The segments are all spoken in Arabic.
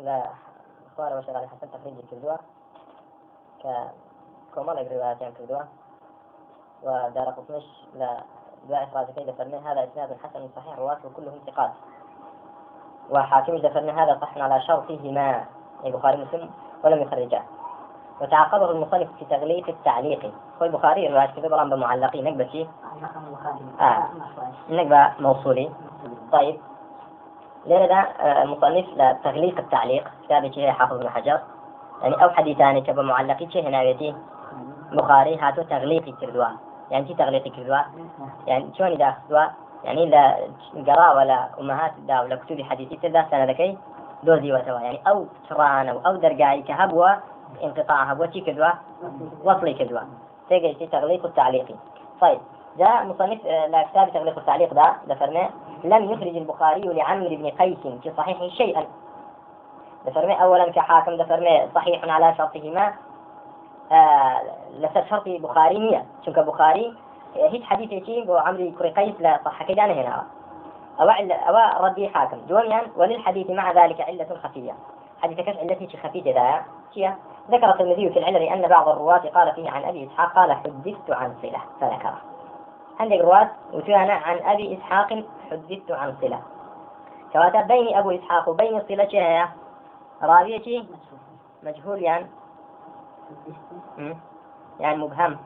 لا خوار وشغال علي حسن تخريج كردوة ك كومالك رواياتين كردوة ودار قطنش لا دعاء إخراج كيد فرمي هذا إسناد حسن صحيح رواته كلهم ثقات. وحاكم دفرنا هذا صح على شرطهما البخاري مسلم ولم يخرجاه وتعاقبه المصنف في تغليف التعليق. هو البخاري رواية كذا طبعا بمعلقي نقبة شيء آه. نقبة موصولي. طيب. ده آه، المصنف لتغليق التعليق كتابة شيء حافظ بن حجر. يعني أو حديثان كبا معلقي هنا يتي بخاري هاتو تغليقي كردوا. يعني شي تغليقي كردوا؟ يعني شلون إذا أخذوا؟ يعني لا قراء ولا أمهات دا ولا كتب حديثي تدا سنة ذكي دوزي وتوا يعني أو تران أو درقاي كهبوا انقطاع هبوا شي كدوا وصلي كدوا تيجي شي تغليق التعليقي. طيب جاء مصنف آه، لا كتاب تغليق التعليق ده دفرنا لم يخرج البخاري لعمرو بن قيس في صحيحه شيئا. دفرنا أولا كحاكم دفرنا صحيح على شرطهما. آه لسر شرط بخاري نية شنك بخاري هیچ حديثێکی بۆ عمري كري قيس لا صحەکەیدان هێناوە أو أو ردي حاكم. دوميان وللحديث مع ذلك علة خفية. حديث كش علتي خفية ذا. هي ذكر الترمذي في العلل أن بعض الرواة قال فيه عن أبي إسحاق قال حدثت عن صلة فذكره. عندك رواة وتوانا عن أبي إسحاق حدثت عن صلة. كواتا بين أبو إسحاق وبين صلة هي راوية مجهول يعني؟ يعني مبهم.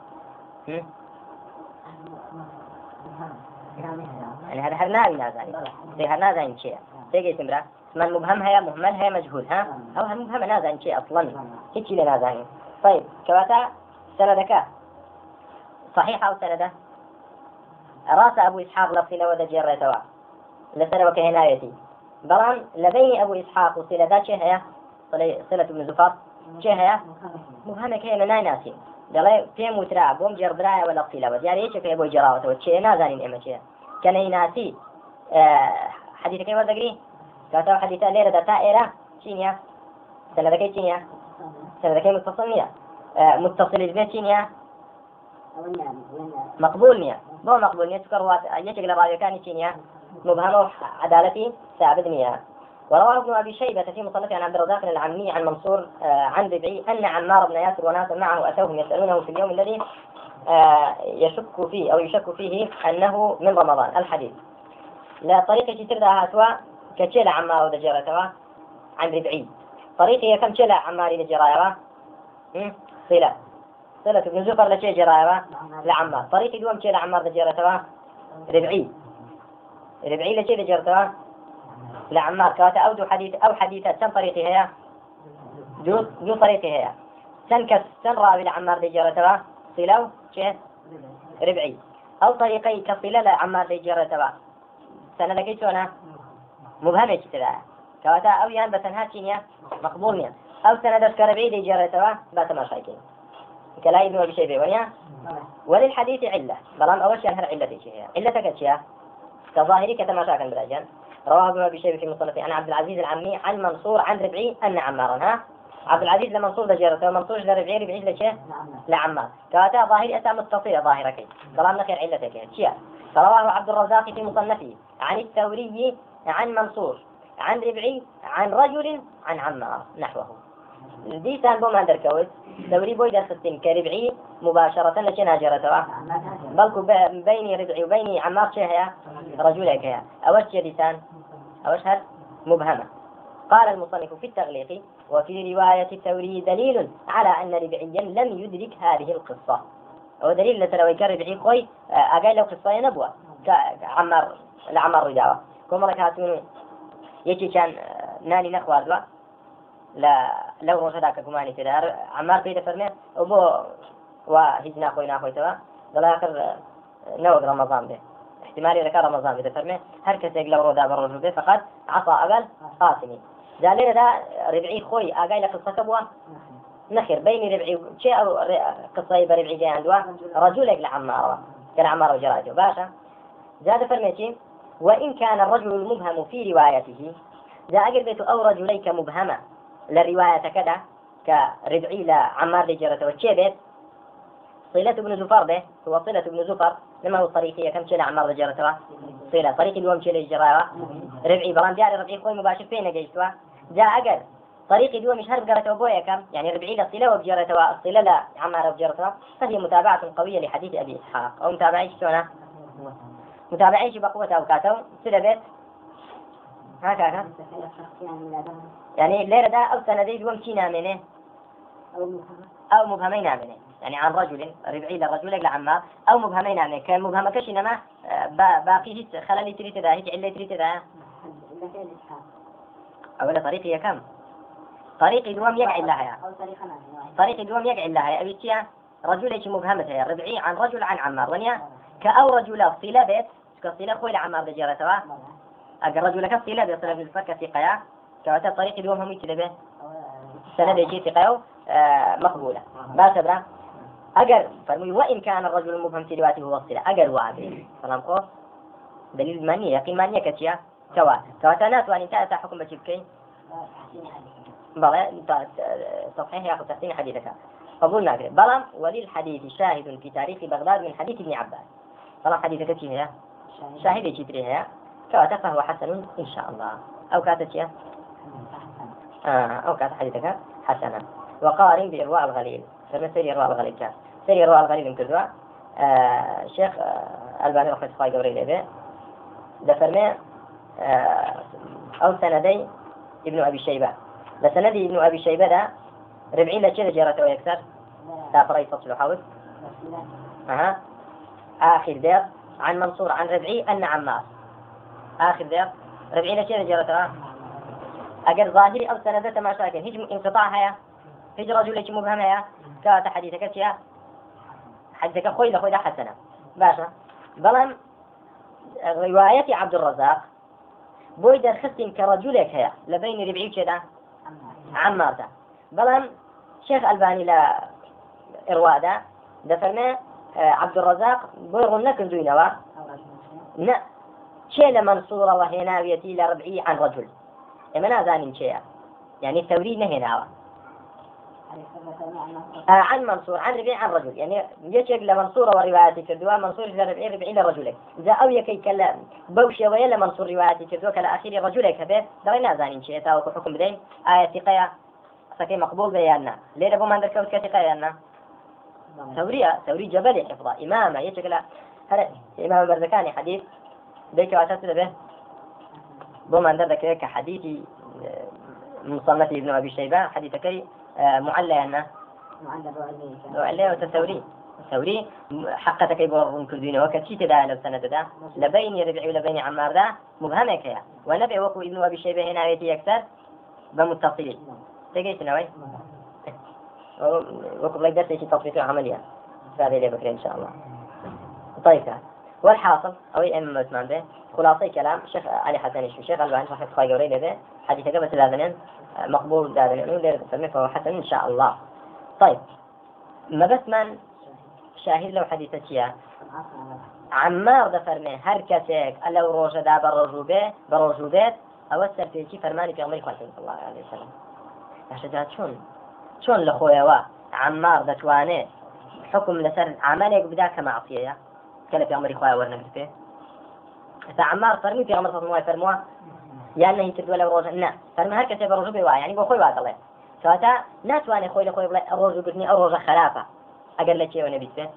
يعني هذا هرناوي نازاني زي هرنازاني شيء. تيجي تمرة من مبهم هي مهمل هي مجهول ها؟ أو مبهم نازاني شيء أصلا. هيك نازاني طيب كواتا سندك؟ صحيح أو سندة راس أبو إسحاق لفصيلة ودا جير توا لسنة وكهنايتي بلان لبين أبو إسحاق وصيلة ذا شيء هي صلة ابن زفار شيء هي مبهمة كي من ناسي دەڵێ پێم وترا بۆم جێڕدرایە وە لە قیلەوە دیارە یەکێکە بۆی جێراوەتەوە چێ نازانین ئێمە چێ کە نەیناسی حەدیثەکەی وەردەگری کاتەوە حەدیثە لێرەدا تا ئێرە چی نییە سەنەدەکەی چی نییە سەنەدەکەی متصل نییە متصل بێ چی نییە مقبول نییە بۆ مقبول نییە چکە ڕوات یەکێک لە ڕاویەکانی چی نییە مبهمە و عدالەتی ثابت نییە وروى ابن أبي شيبة في مصنف عن عبد الرزاق العمي عن منصور آه، عن ربعي أن عمار بن ياسر وناسا معه أتوهم يسألونه في اليوم الذي آه، يشك فيه أو يشك فيه أنه من رمضان. الحديث. لا طريقة تردا هاتوا كتشيلا عمار ودجرتوا عن ربعي طريقة كم تشيلا عمار دجرايوا صلة صلة ابن زفر لشي جرايوا لعمار. طريقة دوم تشيلا عمار دجرتوا ربعي. ربعي لشي دجرتوا لعمار. كواتا أو دو حديث أو حديثة سن طريقي هي؟ دو دو طريقي هي. سن كس سن راوي لعمار جرى صلو شيء ربعي. أو طريقي كصلة لعمار تبع سنة لكي شونا مبهمة كتلا كواتا أو يان بسنها شينيا مقبولنيا أو سنة دس كربعي دي جرى تبع بات ما شايكين كلا ابن أبي شيبة ونيا وللحديث علة. بلان أول شيء هر علة شيء. علتك شيء. كظاهري كتما شاكن بلاجان. رواه ابن شيبه في مصنفه عن عبد العزيز العمي عن منصور عن ربعي أن عمارا. ها؟ عبد العزيز لمنصور دجيرته ومنصور لربعي ربعي لشيء لعمار كاتا ظاهري اتى متصله ظاهرك. ظلام خير علتك شيء. رواه عبد الرزاق في مصنفه عن الثوري عن منصور عن ربعي عن رجل عن عمار. نحوه. دي سان ثوري بوي درستين كربعي مباشرة لشي ناجرة بلكو بيني ربعي وبيني عمار شيء رجلك يا. أوش جديسان أوش هل؟ مبهمة. قال المصنف في التغليق وفي رواية الثوري دليل على أن ربعيا لم يدرك هذه القصة. ودليل لتلوي كربعي خوي أقال لو قصة نبوة. عمر لعمر رجاوة. كم مرة هاتون يجي كان ناني لا لو روشداك كماني تدار عمار بيت فرمي وبو وهيج ناخوي ناخوي توا دلا آخر نوق رمضان به. احتمالي ذكر رمضان إذا فرمي هر كسيك لو رودا بالرجل به فقد عصى أقل قاسمي جالينا دا ربعي خوي أقاي لك قصة كبوة نخير بيني ربعي شيء أو قصة بربعي جاي عندوا رجلك لعمارة كالعمارة وجراجه باشا زاد فرميتي وإن كان الرجل المبهم في روايته إذا أقربت أو رجليك مبهمة. للرواية كذا كربعي لعمار لجرته وتشيبت صلة ابن زفر به هو صلة ابن زفر لما هو طريقية كم شيء عمار لجرته صلة. طريق اليوم شيء لجرته ربعي بلان دياري ربعي خوي مباشر فين جيتوا جاء أقل. طريق دو مش هرب قرأت أبويا كم؟ يعني ربعي الصلة وبجرة الصلة لا عمار وبجرة فهي متابعة قوية لحديث أبي إسحاق. أو متابعة شلونه متابعة بقوة أو كاتو سلة بيت. هكذا. يعني ليرة دا أو سندي دوم شي منه أو مبهمين نامنه يعني عن رجل ربعي لرجل لعمار أو مبهمين نامنه كان مبهم كشنما باقي هيك خلالي تريد ذا هيك علة تريد ذا أولا طريقي كم؟ طريقي دوم يقع لها طريقي دوم يقع لها أبي تيا رجل مبهمة ربعي عن رجل عن عمار. ونيا؟ كأو رجل صلة بيت. كصلة خوي لعمار دجارة أجر رجل كصلة بيت صلة بالفرق في قيا كواتا طريقي دوم هم يتلبه سند يجي ثقة آه، مقبولة. ما تبرع أجر فرمي وإن كان الرجل المبهم في روايته هو الصلة أجر وعبي سلام قو دليل مانية يقين مانية كتيا. كوا كوا ناس وإن انتهى حكم بشبكي بلى صحيح ياخذ تحسين حديثك. قبول ناقل بلى وللحديث شاهد في تاريخ بغداد من حديث ابن عباس. بلى حديثك كي هي شاهد يجي هي كوا فهو حسن إن شاء الله. أو كاتت آه أو كانت حديثك حسنا. وقارن بإرواء الغليل. فما سير إرواء الغليل كان؟ سير إرواء الغليل كذا آه شيخ آه ألباني رحمة الله قوري لبه دفرمي آه أو سندي ابن أبي شيبة. لسندي ابن أبي شيبة ده ربعين لشيء جرته ويكسر لا فري فصل حاول أها. آخر دير. عن منصور عن ربعي أن عمار. آخر دير ربعين لشيء جرته اگر ظاهري أو سندته ما شاكل هيج انقطاع هيا هيج رجل مبهم هيا كات حديثك يا. حديثك خوي لخوي حسنة. باشا. بلان رواية عبد الرزاق. كرجلك هيا لبين ربعي كذا عمارته بلان شيخ ألباني لا إروادا دفرنا آه، عبد الرزاق. بوي غنك شيء منصورة وهنا ويتي لربعي عن رجل. ئێمە نازانین چێە يعني الثوري نهێناوە آه عن منصور عن ربيع عن رجل. يعني يشك لمنصور ورواياتي كردوا منصور لربيع ربيع لرجلك إذا أو يكي كلا بوشي ويلا منصور رواياتي كردوا كلا أخير رجلك هبه؟ درينا زانين شيء. تاو حكم بدين. آية ثقية سكي مقبول بيانا ليه ربو عندك كوت كثقية ثورية ثوري جبل حفظة. إمامة يشك لا هذا إمام برزكاني حديث. بيك واساس به بۆ من کە حەدیثی مصنف ابن أبي شيبة حديث كي معلى أنه معلى وتثوري. ثوري. حقتك يبور كردين وكتشي تدا لو سنة دا. لبين يربع ولبين عمار دا. مبهمك يا ونبع وكو ابن أبي شيبة هنا يتي أكثر بمتصلين. تقيت نوي وكو بلاك درس تطبيق عملية هذا اللي بكري إن شاء الله. طيب. والحاصل أو إما عثمان به خلاصة كلام شيخ علي حسن الشيخ ألباني رحمة الله قوري له حديث قبل ثلاثة مقبول دادن ولير فهو حسن إن شاء الله. طيب ما بس من شاهد لو حديثة يا عمار دفرمي هر كسيك ألو روجة دا بروجوبه بروجوبات أو السرفيكي فرماني في عمري صلى الله عليه وسلم. عشان شون شون لخويا عمار دتواني حكم لسر عملك بداك معصية؟ كلا في عمري خويا ورنا فيه. إذا عمار فرمي في عمر صلى الله عليه وسلم يا أنه يتد ولا روز نا فرمي هر كسي بروج بيوا يعني بو خوي واقع كاتا ناس واني خوي لخوي بلا روج بتني أو روج خلافة. أقل لك شيء ونبي فيه.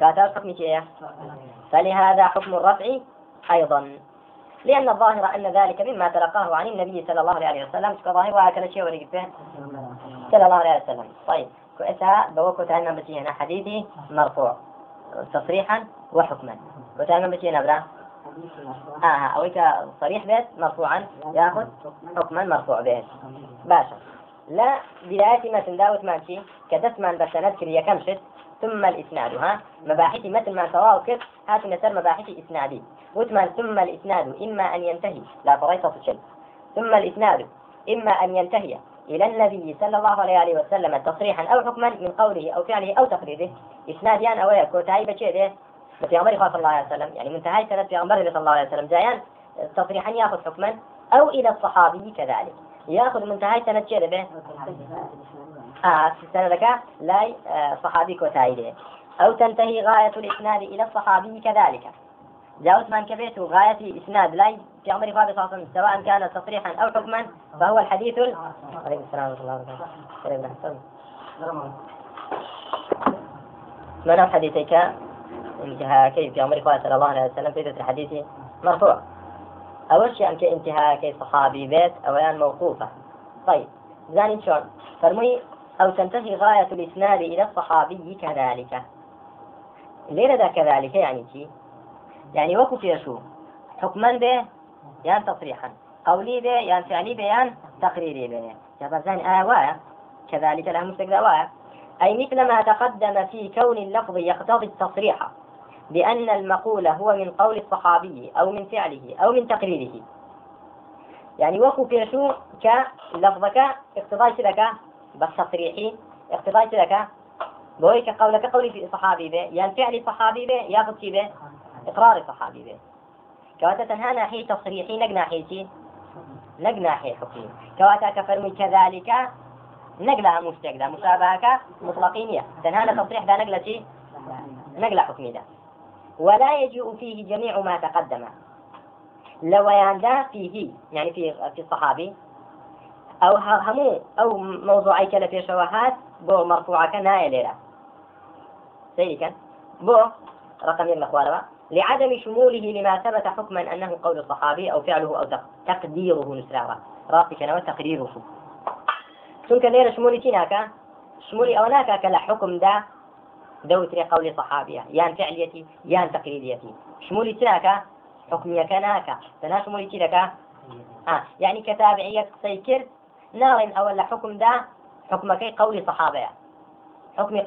كاتا حكم شيء فلهذا حكم الرفع أيضا. لأن الظاهر أن ذلك مما تلقاه عن النبي صلى الله عليه وسلم. كظاهر وهكذا شيء فيه. صلى الله عليه وسلم. طيب كويسها بوكو تهنا بتينا حديثي مرفوع. تصريحا وحكما. وتهنا بتينا برا آه أويك صريح بيت مرفوعا. ياخذ حكما مرفوع به باشا. لا بداية ما تنداوت ماشي كدت من بس نذكر يا كمشت. ثم الإسناد ها. مباحث مثل ما تواكر هات نسر مباحث إسنادي. وثمان ثم الإسناد إما أن ينتهي. لا فريطة شيء. ثم الإسناد إما أن ينتهي. إلى النبي صلى الله عليه وسلم تصريحا أو حكما من قوله أو فعله أو تقريره. إسناد يعني أو يكون تعيب بشيء في عمر صلى الله عليه وسلم. يعني منتهى سنة في عمر صلى الله عليه وسلم. جايان تصريحا يأخذ حكما أو إلى الصحابي كذلك. يأخذ منتهى سنة شيء به. آه سنة لك لا آه، صحابي كوتايده أو تنتهي غاية الإسناد إلى الصحابي كذلك. جاوز من كبيت غاية إسناد لا في عمر صلى الله عليه وسلم سواء كان تصريحا أو حكما فهو الحديث ال... عليكم السلام ورحمة الله وبركاته. من حديثك؟ انتهى. كيف في عمر صلى الله عليه وسلم؟ في الحديث؟ مرفوع. أول شيء أمك انتهاء كي صحابي بيت أو أولا موقوفة. طيب زاني شلون؟ فرمي أو تنتهي غاية الإسناد إلى الصحابي كذلك. ليه كذلك يعني شيء يعني وكو شو حكما به يان تصريحا. قولي به يان فعلي به يان تقريري به. جاب زاني آوايا كذلك لها مستقل آوايا أي مثل ما تقدم في كون اللفظ يقتضي التصريح بأن المقول هو من قول الصحابي أو من فعله أو من تقريره. يعني وكو شو كلفظك اقتضاي لك بس تصريحي اقتضاي لك بويك قولك قولي صحابي به. يعني فعل صحابي به ياخذ به. إقرار صحابي به كواتا تنهى ناحية تصريحي نق ناحية نق ناحية حكمي. كواتا كفرمي كذلك نقلها مستقدة مشابهة مطلقينية. تنهى تصريح ذا نقلة نقلة حكمي ده ولا يجيء فيه جميع ما تقدم. لو يندا فيه يعني في في الصحابي. أو همو أو موضوعي كلا في شواهات بو مرفوعة كناية ليلة سيدي بو رقم يرمى لعدم شموله لما ثبت حكما أنه قول الصحابي أو فعله أو تقديره نسرارا. راسي كان وتقريره چونکە لێرە شمولی چی ناکە شمولی ئەوە ناکە کە لە حکم دا دەوترێ قولی صحابیە یان فعلیەتی یان تقریریەتی شمولی چ ناکە حکمیەکە ناکە تەنا شمولی دەکە يعني كتابعية قصي كرد ناڵێن ئەوە لە حکمدا حکمەکەی قولی صحابەیە حکمی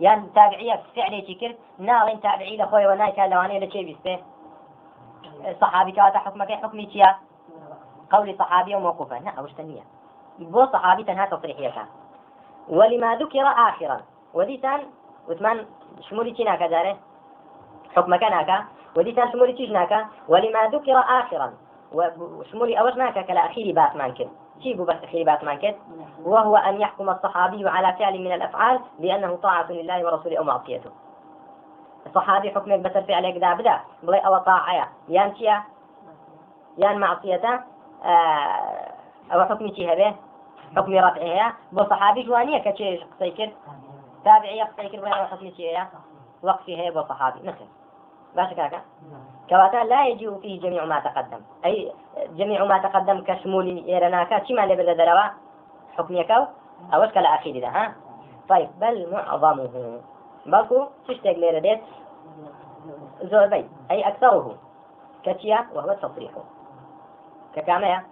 یان تابعیە فعلێکی کرد؟ ناڵێن تابعی لە خۆیەوە ناکە لەوانەیە لە چێ بیستێ صحابي كواتا حكمك حكمي تيا قولي صحابي وموقوفة لا أوش تنية بو صحابي تنها تصريحية ولما ذكر آخرا. وديتان وثمان شمولي تينا كداره حكم كناك وديتان شمولي تيجناك ولما ذكر آخرا. وشمولي أوش ناكا كلا أخيري بات مانكر جيبوا بس أخيري بات مانكر وهو أن يحكم الصحابي على فعل من الأفعال بأنه طاعة لله ورسوله أو معصيته. الصحابي حكمك بس الفعل يقدر بدا. بلي أو طاعة. يان شيا يان معصيته. آه أو حكمي شي هذا؟ حكمي رفعها بو صحابي جوانية كشي قصي كرد تابعي قصي كرد وين حكمي شي وقفي هي بو صحابي. نخل باشا كاكا. كواتا لا يجيء فيه جميع ما تقدم. أي جميع ما تقدم كشمولي يرناكا شما اللي بدا دروا حكم يكو أو كلا أخير ده ها؟ طيب بل معظمه. بلكو تشتاق ليرة ديت زور بي أي أكثره. كتيا وهو التصريح ككامية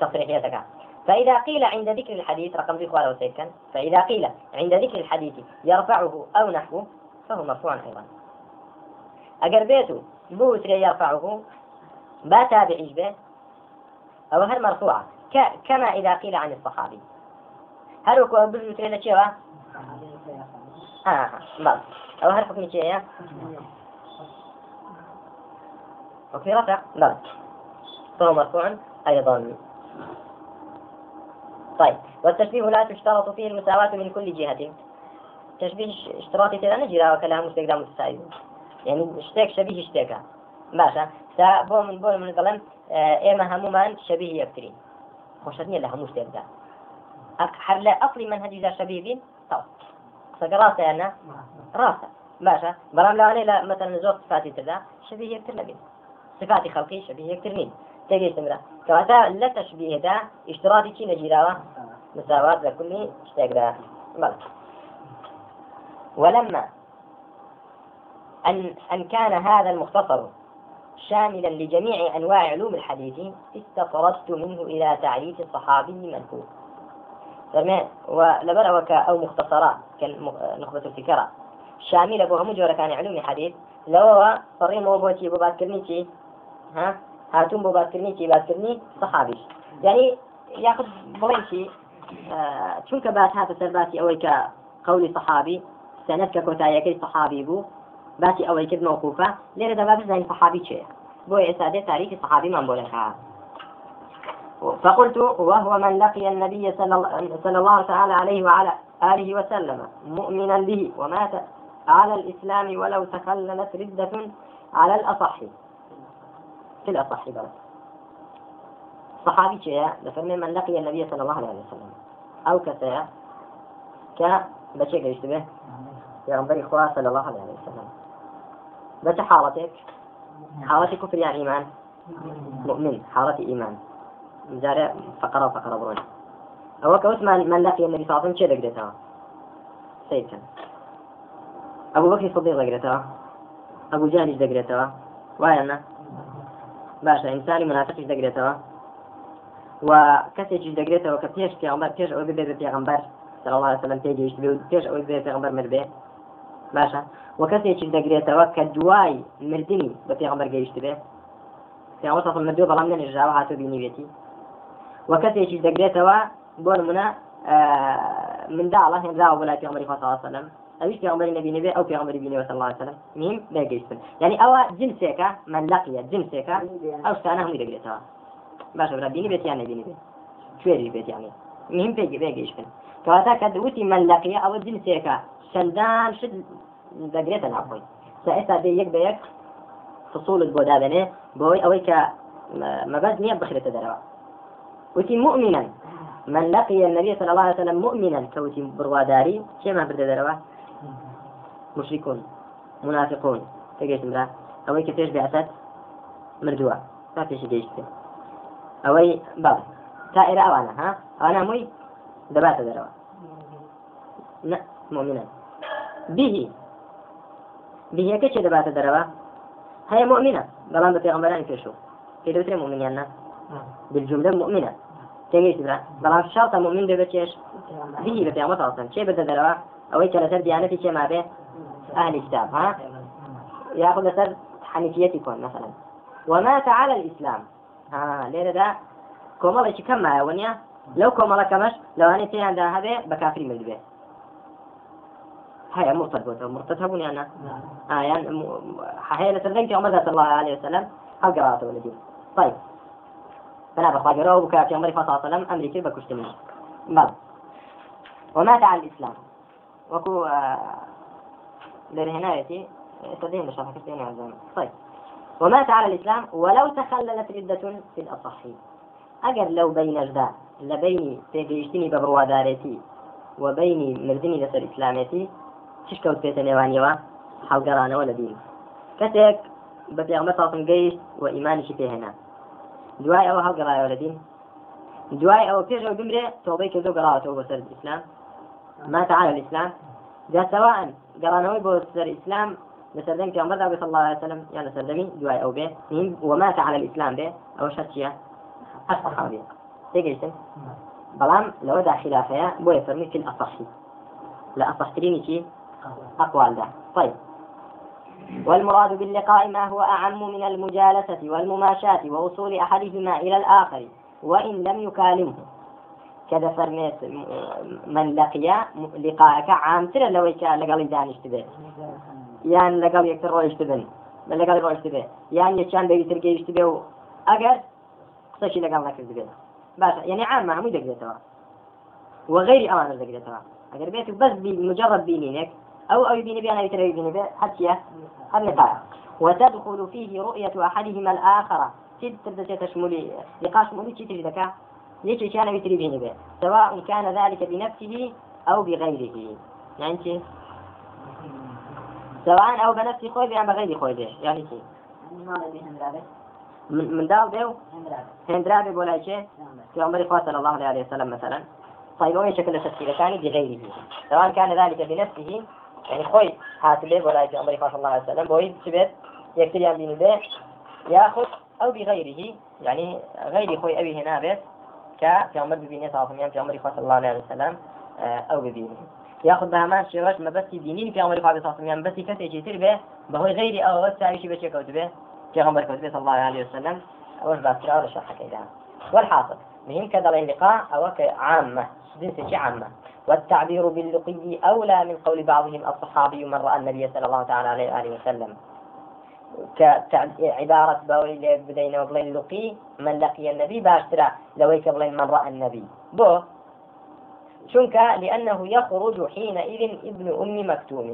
تصريحيتك. فإذا قيل عند ذكر الحديث رقم ذي خوالة فإذا قيل عند ذكر الحديث يرفعه أو نحوه فهو مرفوع أيضا. أجر بيته. بوتري يرفعه. با تابعيش به. أو هل مرفوعة. كما إذا قيل عن الصحابي. هل هو بوتري لشيء آه بل. أو هل حكم شيء؟ وفي رفع. بل. فهو مرفوع أيضا. طيب. والتشبيه لا تشترط فيه المساواة من كل جهة. تشبيه اشتراطي ترى نجرى وكلام مستقدام متساوي. يعني اشتاك شبيه اشتاكا باشا تا بو من بو من ظلم ايما همومان شبيه يكترين خوشتني لها مستقدا هل لا اصلي منهج اذا شبيه بين طب سقراسة أنا راسة باشا برام لو أنا مثلا زوج صفاتي تدا شبيه يكتر لبين صفاتي خلقي شبيه يكتر مين تجي استمرا كواتا لا تشبيه دا اشتراطي كي نجيراوا مساواة لكل اشتاق بلى ولما أن أن كان هذا المختصر شاملا لجميع أنواع علوم الحديث استطردت منه إلى تعريف الصحابي منكوب فرمي ولبر وكا أو مختصرات كنخبة الفكرة. شاملة بوها مجورة كان علوم الحديث. لو هو صريم وبوتي ببات كرنيتي ها؟ هاتون ببات كرنيتي بات صحابي. يعني ياخذ بڵێکی چونکە بات هاتە سەرباتی ئەوەی کە قولی صحابی سەنەت کە کۆتاییەکەی باسی ئەوەی کرد موقوفە لێرە دەبا بزانین صحابی چێ بۆ ئێستا دێ تاریخی صحابی من بۆ فقلت وهو من لقي النبي صلى الله تعالى عليه وعلى آله وسلم مؤمنا به ومات على الإسلام ولو تخللت ردة على الأصح في الأصح بلى صحابي شيء لفرمي من لقي النبي صلى الله عليه وسلم أو كسيا ك بشيء يشتبه يا ربي صلى الله عليه وسلم بس حالتك. حالتك كفر يعني إيمان. مؤمن. حالة إيمان. جاري فقرة فقرة برون أو كوس من, من لقي النبي صلى الله عليه وسلم شيء دقيتها سيد كان أبو بكر الصديق دقيتها أبو جهل دقيتها وين باشا إنساني منافق دقيتها وكسي دقيتها وكبيش في عمر كيش أو بيبي في عمر صلى الله عليه وسلم تيجي كيش أو بيبي في عمر مربي باشە. وە کەسێکی دەگرێتەوە کە دوای مردنی بە پێغمبەر گەیشت بێ. پیاوەسەڵ مردووە بەڵام نەنێژاوە هاتو بینیوێتی وە کەسێکی دەگرێتەوە بۆ نمونە منداڵە هێنراوە بۆ لای پێغمەری خۆسەڵسەلم ئەوش پێغمەری نبینێ بێ ئەو پێغمەری بینەوە سەڵسەلم نیم دەگەیشتن یعنی ئەوە جنسێکە مەلقیە جنسێکە ئەو شتانە هەمووی دەگرێتەوە. باشە برا بینی بێتیان نبینی بێ کوێری بێتیانێ نیم پێگی بێگەیشتن کەواتا کە دووتی مەلقیە ئەوە جنسێکە. أو جنسك شندان شد دقيتها العفوي سأسا بي يك بيك فصول البودابنه بوي أويك ما بد نية بخيرة دروا وتي مؤمنا. من لقي النبي صلى الله عليه وسلم مؤمنا كوتي برواداري شيء ما برد دروا مشركون منافقون. تجيش مرا. أوي كتيش بعثت مردوا ما فيش جيش أوي بابا تائرة أوانا ها؟ أنا موي دبات دروا مؤمنا. به. بهەکە چێ دەباتە دەرەوە هەیە مؤمنە بەڵام بە پێغمبەرانی پێشوو پێدەوترێ مؤمنیاننا بالجملة مؤمنة تێگەیت برا؟ بەڵام شڵتە مؤمن بێ بە چێش بهی بە پێغمە فڵسن چێ بەدە دەرەوە ئەوەی کە لەسەر دیانەتی چێ مابێ ئاهل کتاب ها؟ یاخود لەسەر حنیفیەتی کۆن مثلا. وما تعالى الإسلام ها ليرة دا كومالا كم معاونيا لو كومالا كمش لو أنا تيان دا هذا بكافري مدبي هاي مرتد هبوني أنا آه يعني لسردنك عمر صلى الله عليه وسلم. هل قراءته ولدي طيب. فأنا بخوا قراءه بكافي عمر صلى الله عليه وسلم أمريكي بكشتني بل ومات على الإسلام. وكو آه لرهنايتي تدين بشرح كشتيني عزام طيب. ومات على الإسلام ولو تخللت ردة في الأصح. أجر لو بين أجداء لبيني تيجيشتني ببروادارتي وبيني مردني لسر إسلامتي تشكوت بيت نيوانيوا حلقرانا ولا دين كتك بتيغمة صاصن قيش وإيماني شي هنا دواي أو حلقرايا ولا دين دواي أو بيجو بمري توبي كذو قراءة توبة سر الإسلام مات على الإسلام. جاء سواء قرانا بو سر الإسلام لسردين في عمر صلى الله عليه وسلم يعني سردمي دواي أو به ومات على الإسلام به أو شتيا أصح به تيجي بلام لو دا خلافيا بو يفرمي في الأصحي لا أصحتريني شي أقوال ده طيب. والمراد باللقاء ما هو أعم من المجالسة والمماشاة ووصول أحدهما إلى الآخر وإن لم يكالمه. كذا فرميت من لقي لقاءك عام. ترى لو كان لقال دان اشتبه يعني لقال يكتر رو اشتبه لقال رو اشتبه يعني يشان بيجي تركي اشتبه أجر قصشي لقال لك اشتبه بس يعني عام ما هم يدقيتها وغير أوان دقيتها أجر بيت بس بمجرد بينينك. أو أو يبيني بأنا يترى يبيني به حتى النقاش وتدخل فيه رؤية أحدهما الآخر. تد تبدأ تشمل لقاش مولي تشي تجدك ليش كان يتري بيني به سواء كان ذلك بنفسه أو بغيره. يعني شيء سواء أو بنفس خوي أو بغير خوي يعني شيء من داو ديو هندرابي بولا شيء في عمر صلى الله عليه وسلم مثلا. طيب وين شكل التفسير كان بغيره. سواء كان ذلك بنفسه يعني خوي هات لي ولا في عمر صلى الله عليه وسلم. بوي سبت يكتري يعني بين به ياخذ أو بغيره. يعني غير خوي أبي هنا بس ك في عمر ببينه صلى الله عليه في عمر صلى الله عليه وسلم أو ببينه ياخذ بها ما شيرش ما بس دينين في عمر صلى الله عليه وسلم بس كسي يشتري به بهو غير أو بس تعيش بشيء كتبه في عمر كتبه صلى الله عليه وسلم. أو بس ولا شرح كذا والحاصل. مهم كذا اللقاء أو عامة جنس عامة. والتعبير باللقي أولى من قول بعضهم الصحابي من رأى النبي صلى الله تعالى عليه وآله وسلم. كعبارة بولي بدينا وبلين لقي من لقي النبي باشترى لويك بلين من رأى النبي. بو شنك؟ لأنه يخرج حينئذ ابن أم مكتوم.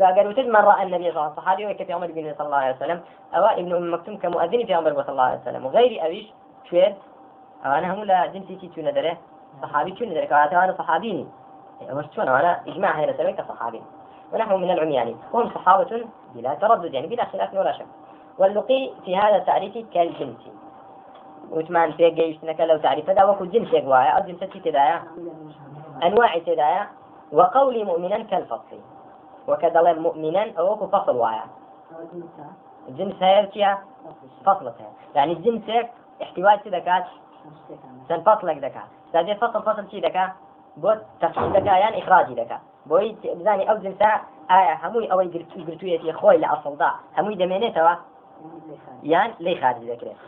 قالوا تد من رأى النبي صلى الله عليه وسلم؟ صحابي وكفي عمر بن صلى الله عليه وسلم. أو ابن أم مكتوم كمؤذن في عمر صلى الله عليه وسلم. وغير أبيش شوير أنا هم لا جنسي تشون دره صحابي تشون دره كانوا أنا صحابيني وشتون أنا إجماع هنا سبيك صحابي ونحن من العميان وهم صحابة بلا تردد يعني بلا خلاف ولا شك. واللقي في هذا التعريف كالجنسي وثمان في جيشتنا لو تعريف؟ هذا وكل جنس يقوى الجنس تدايا أنواع تدايا وقولي مؤمنا كالفصل. وكذا مؤمنا أو فصل وايا. الجنس هي فصلتها يعني الجنس احتواج دكات سن فصلك دكا سادي فصل فصل شي دكا؟ بۆ تەفصیل دەکا یان ئیخراجی دەکا بۆی بزانانی ئەو جنسا ئایا هەمووی ئەوەی گرتوویەتی خۆی لە ئەسڵدا هەمووی دەمێنێتەوە یان لی خارج دەکرێت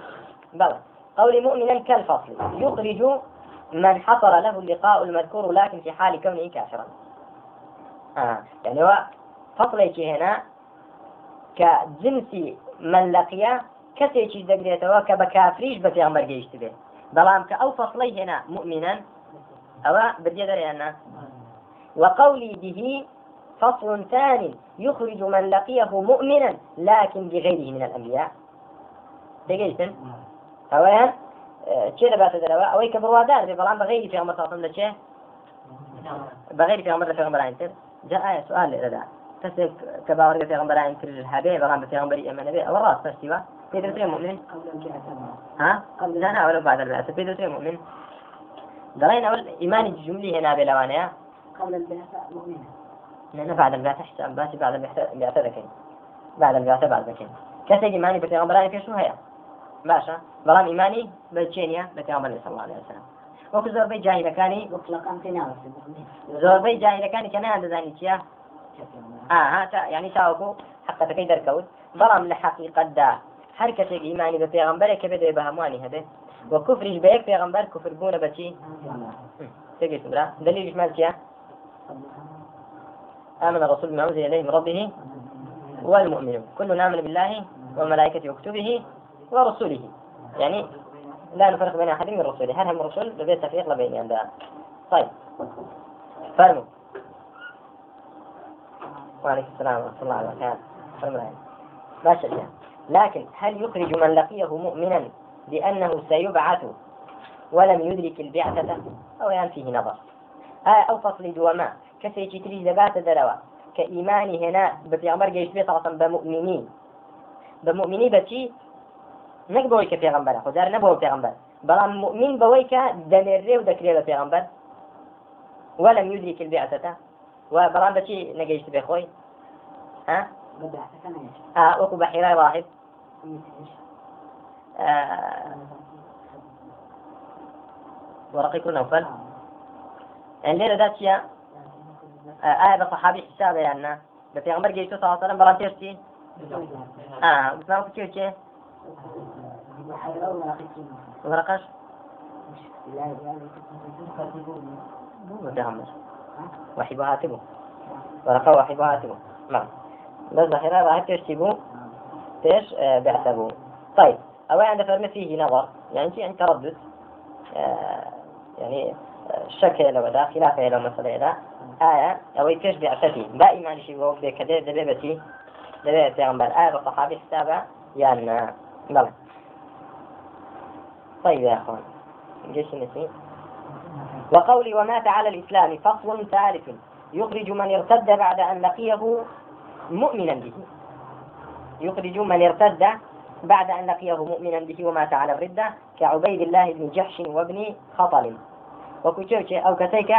بەڵێ قول مؤمنا كالفصل. يخرج من حصل له اللقاء المذكور لكن في حال كونه كافرا. آه. يعني هو فصلي هنا كجنس من لقي كسيتي دقريتوا كبكافريش بفيغمبر جيشت به بلام كأو فصلي هنا مؤمنا أو بالجدر أنا. وقولي به فصل ثاني يخرج من لقيه مؤمنا لكن بغيره من الأنبياء. دقيقة أولا چێ دەباتە دەرەوە ئەوەی کە بڕوادار بێ بەڵام بەغیری پێغمبەر ساڵم لە چێ بەغیری پێغمبەر لە پێغمبەران تر جا ئایا سوال لێرەدا کەسێک کە باوەڕ بە پێغمبەران تر هەبێ بەڵام بە پێغمبەری ئێمە نەبێ ئەوە ڕاست پشتیوە پێ دەوترێ مؤمن ها لا لا ولا بعد البعثة پێ دەوترێ مؤمن ئەوە ئیمانی جملی هێنا بێ لەوانەیە قبل البعثة مؤمنة. لا بعد البعثة حساب باسي بعد البعثة ذكي بعد البعثة بعد ذكي كسي إيماني بتغمراني في شو هي؟ ئیمانی بە چێنە بە پێغمبەر صلی الله عليه وسلم. وەکو زۆربەی جاهلەکانی زۆربەی جاهلەکانی کە نیان دەزانی چیە ئاها ینی تاوەکو حقەتەکەی دەرکەوت بەڵام لە حقیقەتدا هەر کەسێک ئیمانی بە پێغمبەرێک کە بێت بە هەمووانی هەبێت وە کوفریش بە یەک پێغمبەر کوفر بوونە بەچی تێگەیت برا دلیلش مال چیە آمن الرسول بما أنزل إليه من ربه والمؤمنون كلنا آمن بالله وملائكته وكتبه ورسله يعني لا نفرق بين أحد من رسله هل هم رسل ببيت تفريق لبين عندها طيب فرموا وعليكم السلام ورحمة الله وبركاته فرموا ما شاء لكن هل يخرج من لقيه مؤمنا بأنه سيبعث ولم يدرك البعثة؟ أو يعني فيه نظر. آه أو فصل دوما كسيتي تري زبات دروا. كإيماني هنا بتيغمر جيش بيت بمؤمنين بمؤمنين بتي نەک بەوەی کە پێغمبەرە خۆجار نەبەوە پێغمبەر بەڵام مؤمن بەوەی کە دەنێرێ و دەکرێت بە پێغمبەر وەلم يدرك البعثة وبرام بشي نجيش بخوي ها آه وكو بحيرة واحد. آه. ورقي كل نوفل الليلة ذات شيء آية بصحابي حسابة يعني. بفيغمبر جيتو صلى الله عليه وسلم برام تيرتي آه بسمعوا كتير ورقش وحيبو هاتبو ورقة وحيبو هاتبو نعم. بس ظاهرة راح تشتبو تيش آه بعتبو طيب أو عند فرمي فيه نظر. يعني في عند تردد آه يعني الشك لو دا خلاف لو مسألة دا آية أو يتش بعتبي دائما شيء هو بكذا دبيبتي دبيبتي عمبر آية بصحابي حسابة يعني بلى. طيب يا أخوان. جيش النسيم وقولي ومات على الإسلام فصل ثالث. يخرج من ارتد بعد أن لقيه مؤمنا به. يخرج من ارتد بعد أن لقيه مؤمنا به ومات على الردة كعبيد الله بن جحش وابن خطل. وكتوشي أو كسيك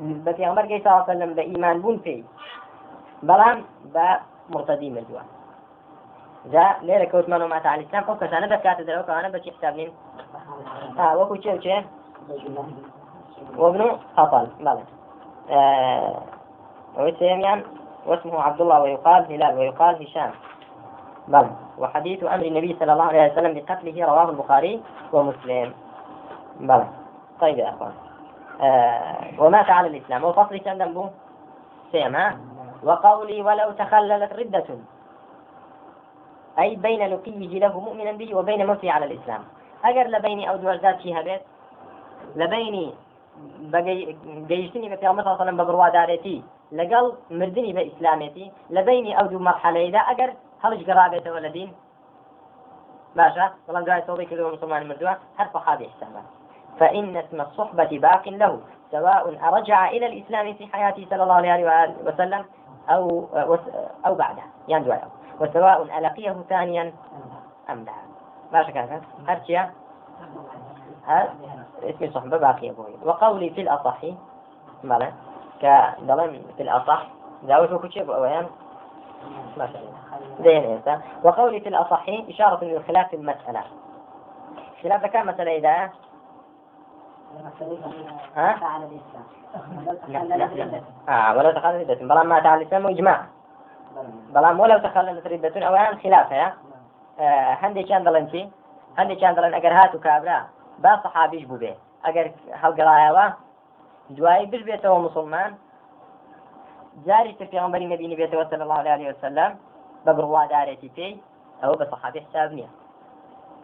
بفي عمر صلى الله عليه وسلم بإيمان بون في. بلان بمرتدي مردوان جا ليرة كوت منو مات على الإسلام. أو كسانة بس كاتب ذلك أنا بس حساب لين آه شيء وابن خطل. بلى آه واسمه عبد الله ويقال هلال ويقال هشام. بلى وحديث أمر النبي صلى الله عليه وسلم بقتله رواه البخاري ومسلم. بلى طيب يا أخوان. آه ومات على الإسلام. وفصل كان ذنبه؟ سيما. وقولي ولو تخللت ردة. أي بين لقيه له مؤمنا به وبين موته على الإسلام. أجر لبين أو دوزات فيها بيت لبين. گەیشتنی بە صلی الله عليه وسلم مردنی بە ئیسلامێتی لە بینی ئەو دوو مەرحەلەیەدا ئەگەر هەڵش گەڕابێتەوە لە دین باشا بەڵام دوای تۆڵی کردەوە مسلمان مردووە هەر صحابي حسابه فإن اسم الصحبة باق له سواء أرجع إلى الإسلام في حياته صلى الله عليه وسلم أو أو بعده. يعني وسواء ألقيه ثانيا أم لا. ما شك هرشيا اسم صحبة باقي أبوي. وقولي في الأصح مالا كدلم في الأصح ما شاء الله زين إنسان. وقولي في الأصح إشارة للخلاف في المسألة. خلاف كان مسألة إذا؟ ها؟ لا لا لا. آه ولو تخللت ردة بلا ما تعالى الإسلام إجماع. بلا ولو تخللت ردة أو أن خلافها. آه هندي كان دلنتي هندي كان دلن أجر هاتو كابرا. با صحابيش بو بيه أجر هەڵگەڕایەوە دوایی بش بێتەوە مسلمان. جاری تر پێغمبەری نبینی بێتەوە صلی الله عليه وسلم بە بڕوادارێتی پێی ئەوە بە صحابی حساب نییە.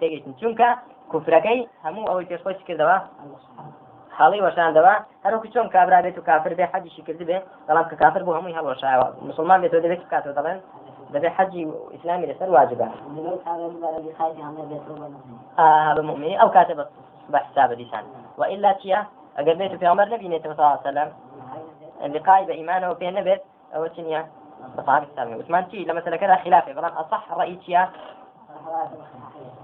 تێگەیتن چونکە کوفرەکەی هەموو ئەوەی پێشخۆش کردەوە. حاڵی وەشاندەوە. هەروکو چۆن کابرا بێت و کافر بێ حەجیشی کرد بێ بەڵام کە کافر بوو هەمووی هەڵوەشایەوە مسلمان بێتەوە دەبێت کاتەوە دەڵێن؟ دەبێت حەجی ئیسلامی لەسەر واجبە. هذا مؤمن أو كاتب بحساب لسان وإلا تيا أجر بيت في عمر نبي صلى اللقاء بإيمانه وفي النبي أو تنيا بصحابة السلام. عثمان تي لما سلك خلافه بلان أصح رأيتيا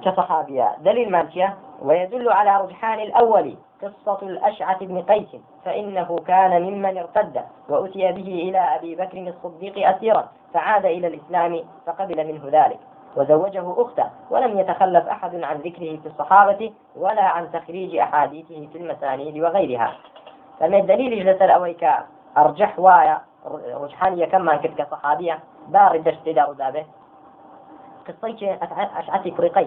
كصحابية دليل مالكية ويدل على رجحان الأول قصة الأشعث بن قيس فإنه كان ممن ارتد وأتي به إلى أبي بكر الصديق أسيرا فعاد إلى الإسلام فقبل منه ذلك وزوجه أخته ولم يتخلف أحد عن ذكره في الصحابة ولا عن تخريج أحاديثه في المسانيد وغيرها. فمن الدليل جلس أرجح وايا رجحانية كما كنت كصحابية. بارد اشتدار ذابه قصيك أشعتي فريقي.